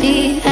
Days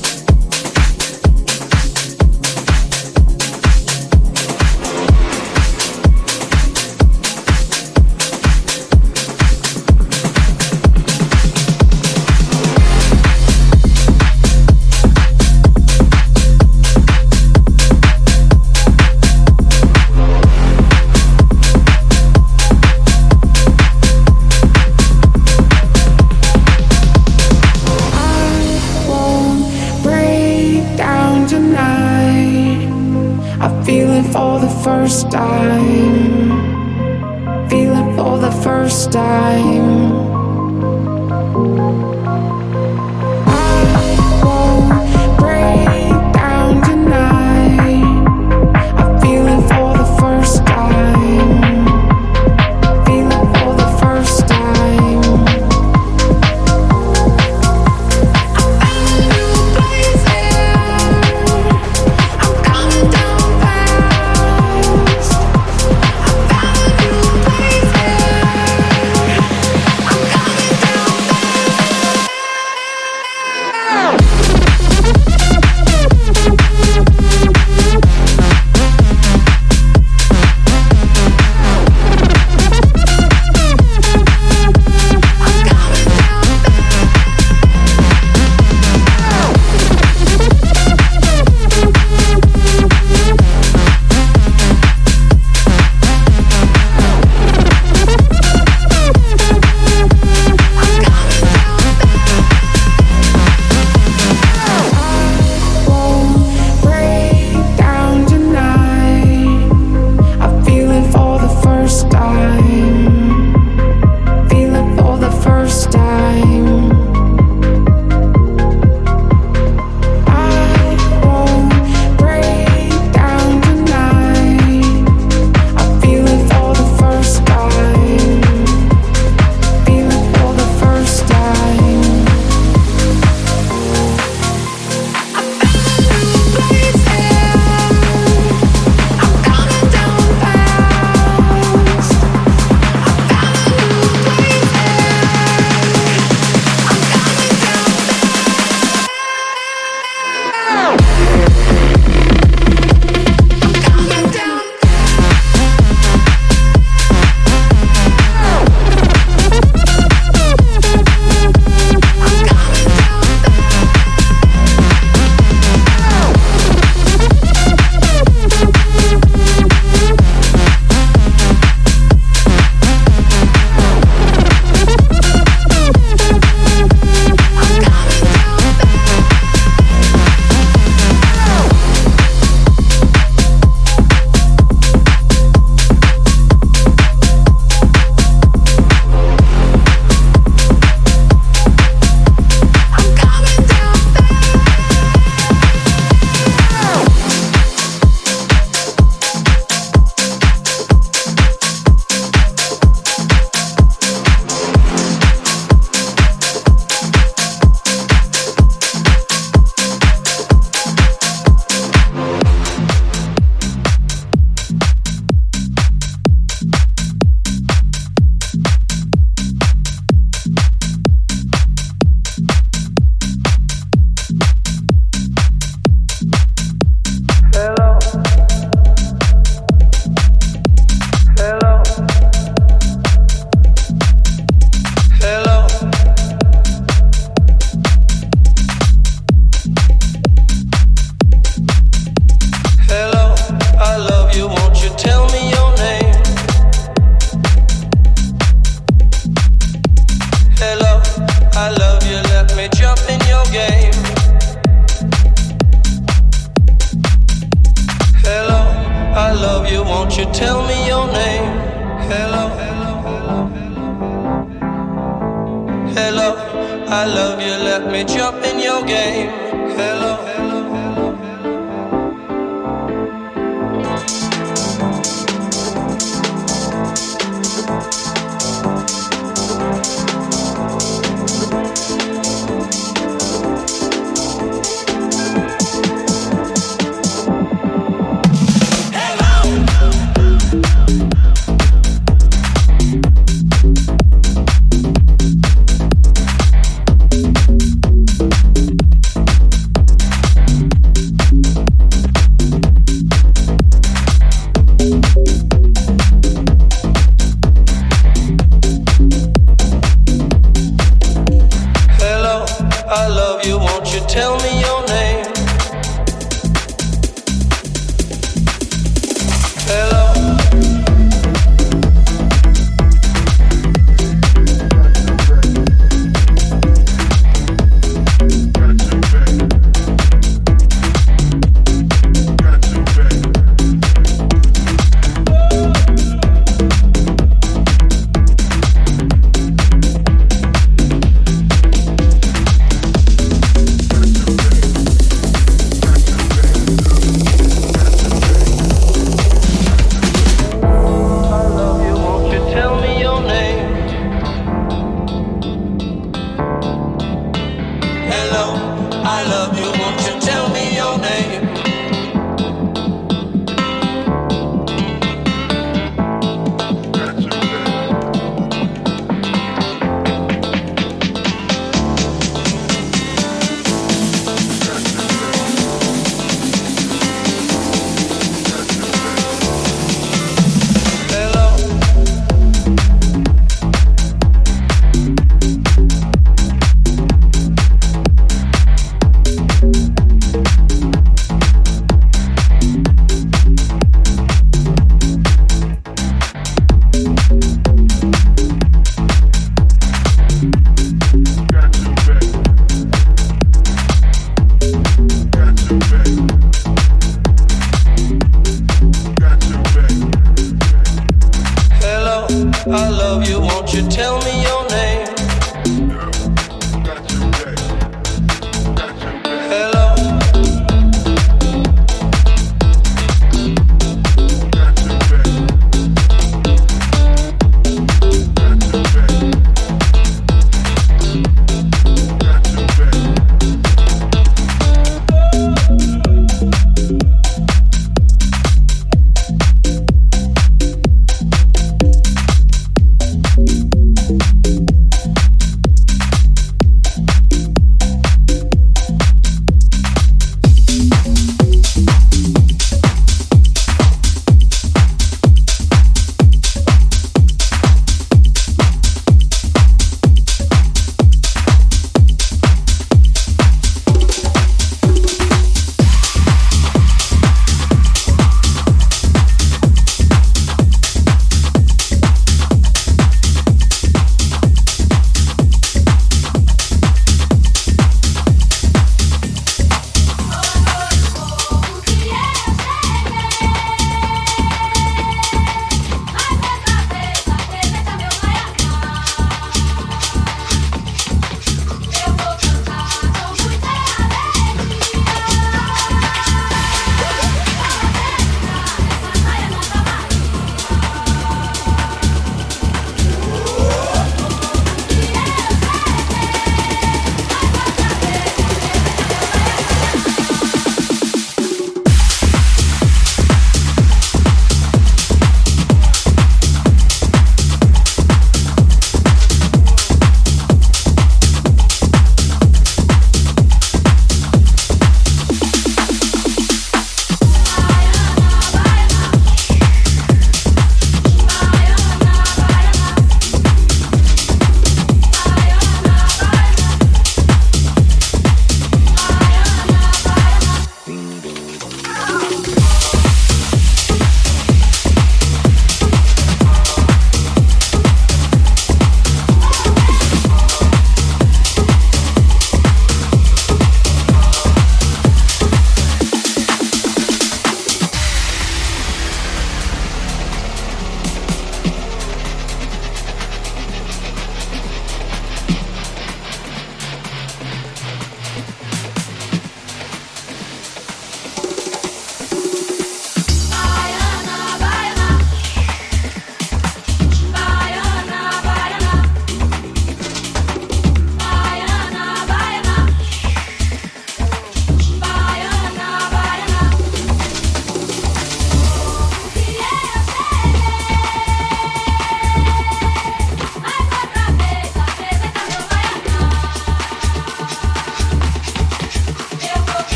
hello. I love you. Won't you tell me your name?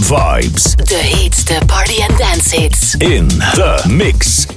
Club Vibes. De heetste party and dance hits. In the mix.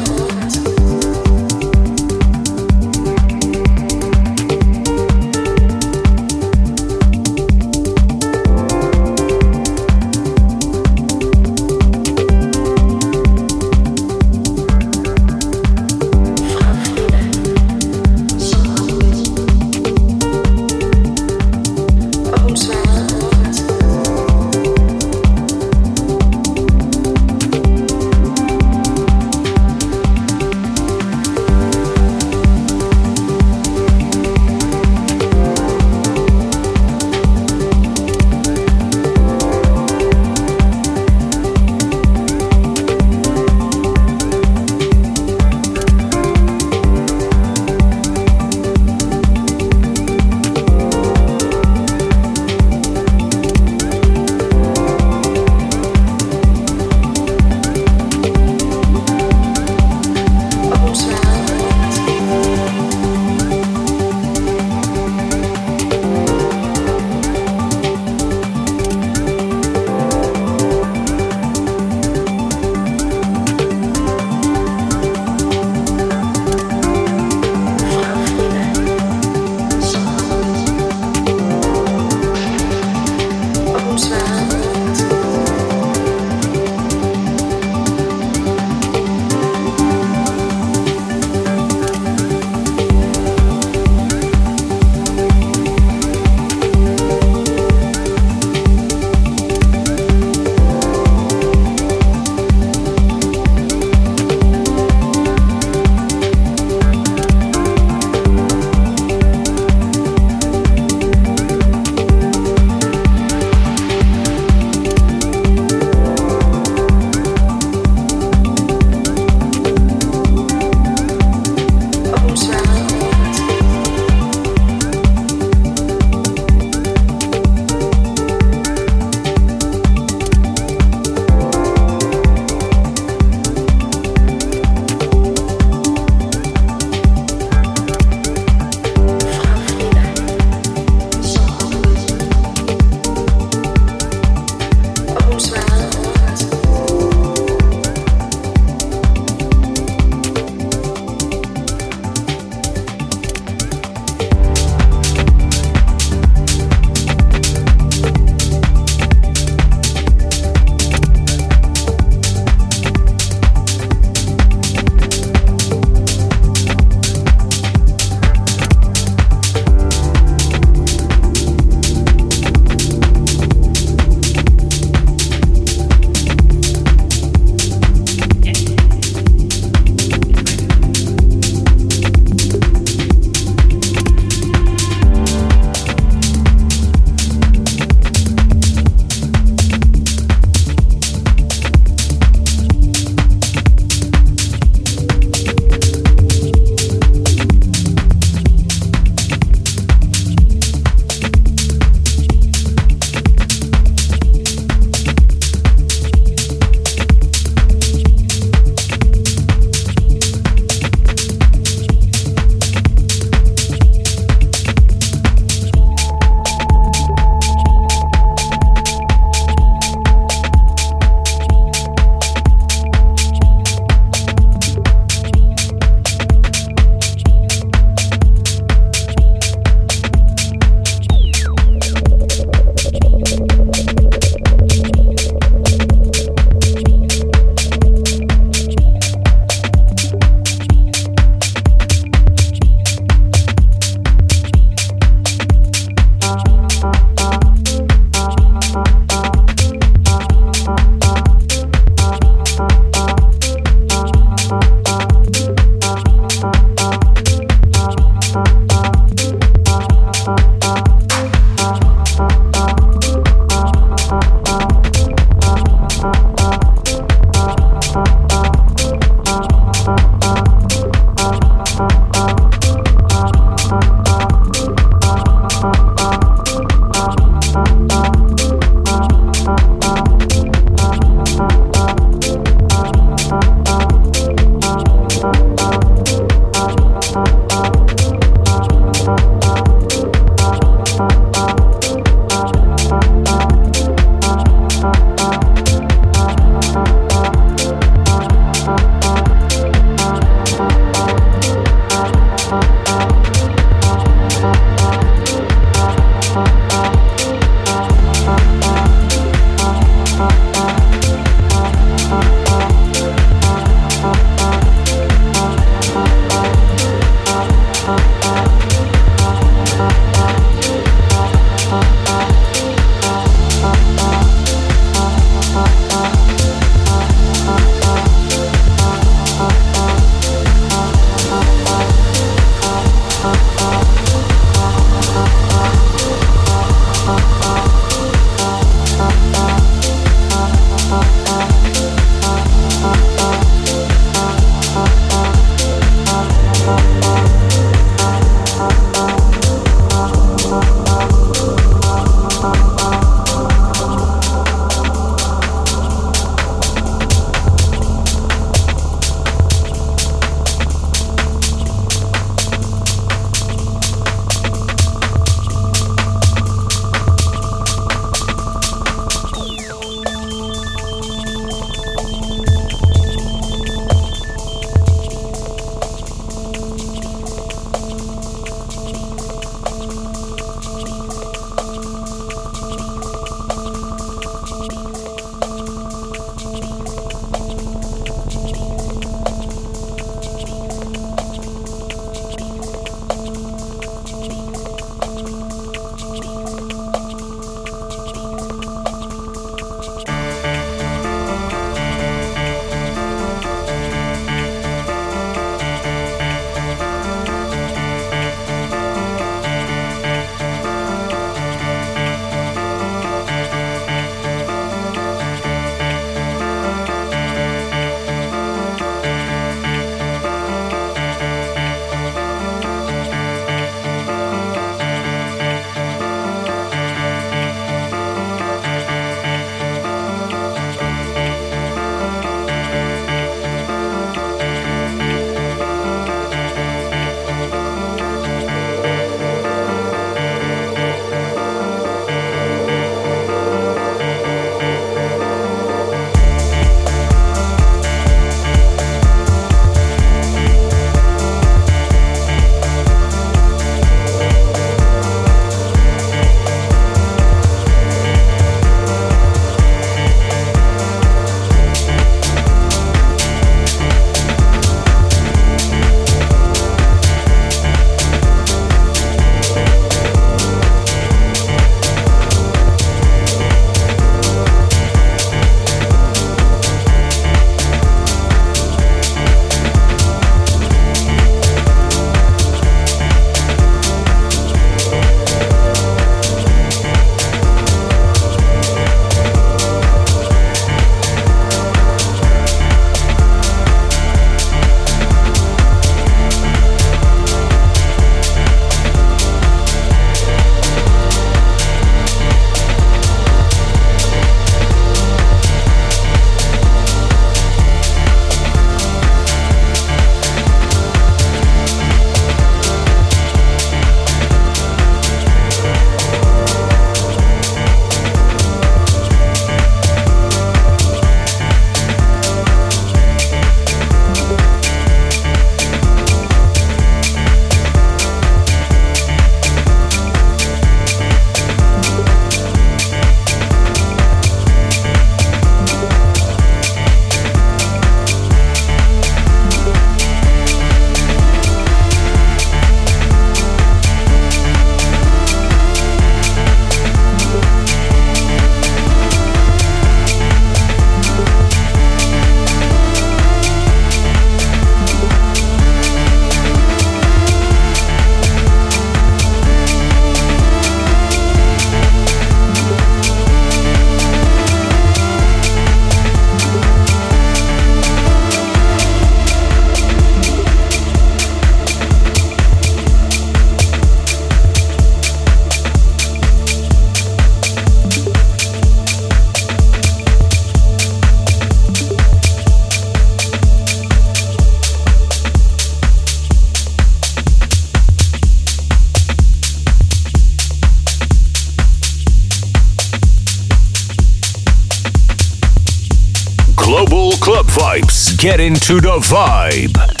Get into the vibe.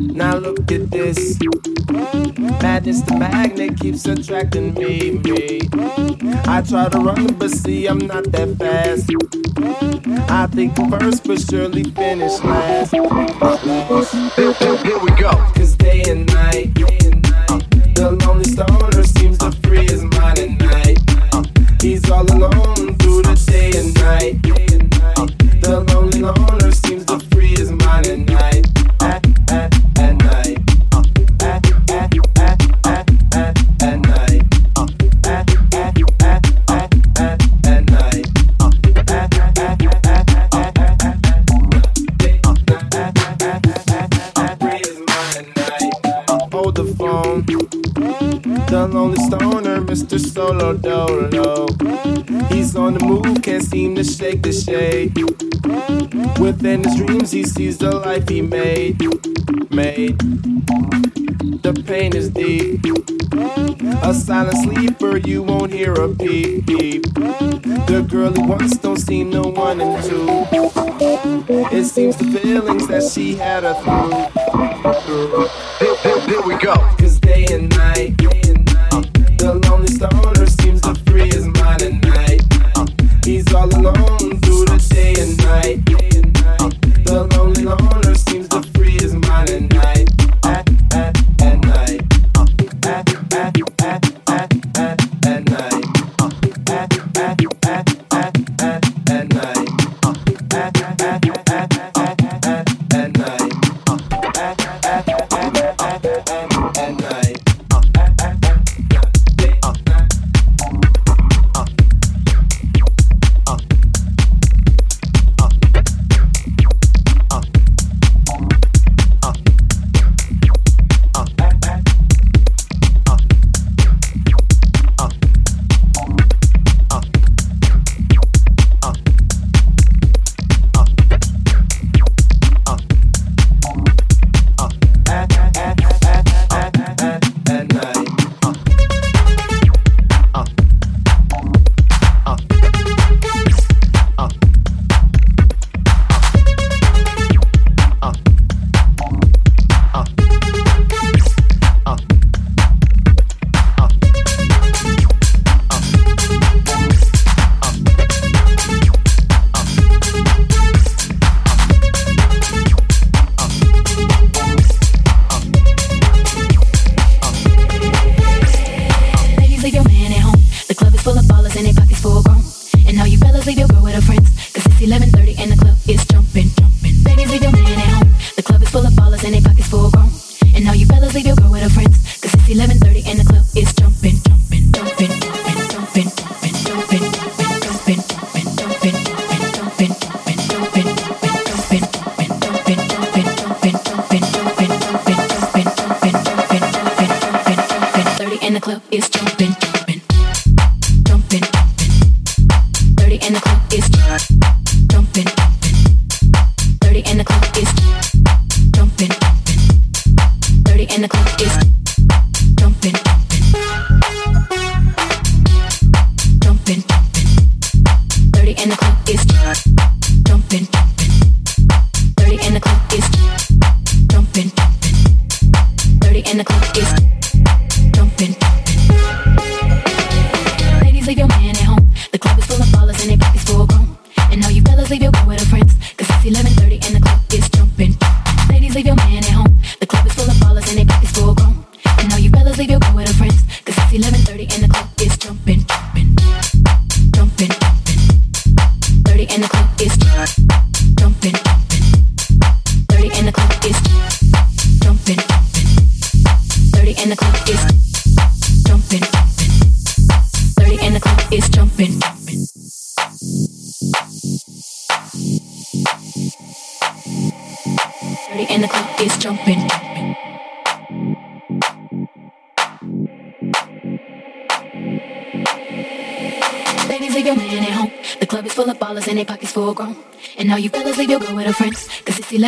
Now look at this. Madness the magnet keeps attracting me, me. I try to run, but see, I'm not that fast. I think first, but surely finish last. Here we go. Cause day and night, the lonely stoner seems to free his mind at night. He's all alone through the day and night. The lonely loner seems to free his mind at night. Mr. Solo Dolo. He's on the move, can't seem to shake the shade. Within his dreams, he sees the life he made. Made. The pain is deep. A silent sleeper, you won't hear a peep. The girl he wants don't seem no one and two. It seems the feelings that she had are through. Here, here, here we go. Cause day and night seems free night. He's all alone through the day and night. The lonely loner.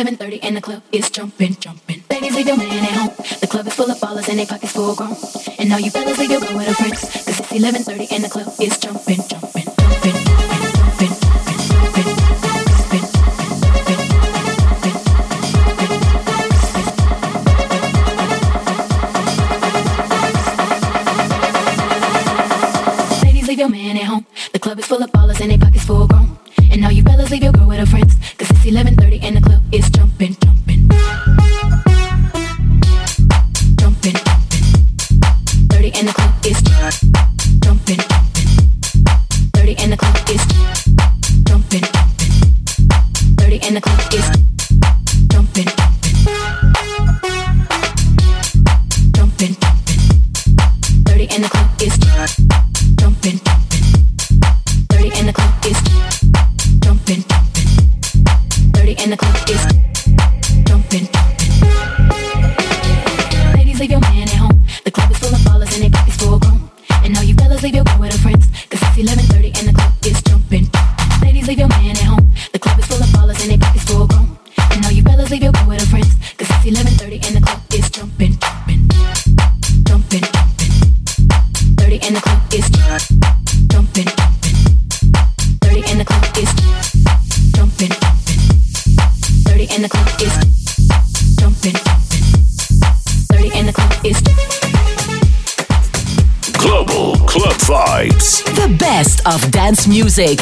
11.30 and the club is jumping, jumping. Ladies, leave your man at home. The club is full of ballers and they pockets full grown. And all you fellas, leave your girl with her friends. Cause it's 11.30 and the club is jumping, jumping. leave your man at home. The club is full of ballers and they pockets full grown. And all you fellas leave your girl with a of dance music.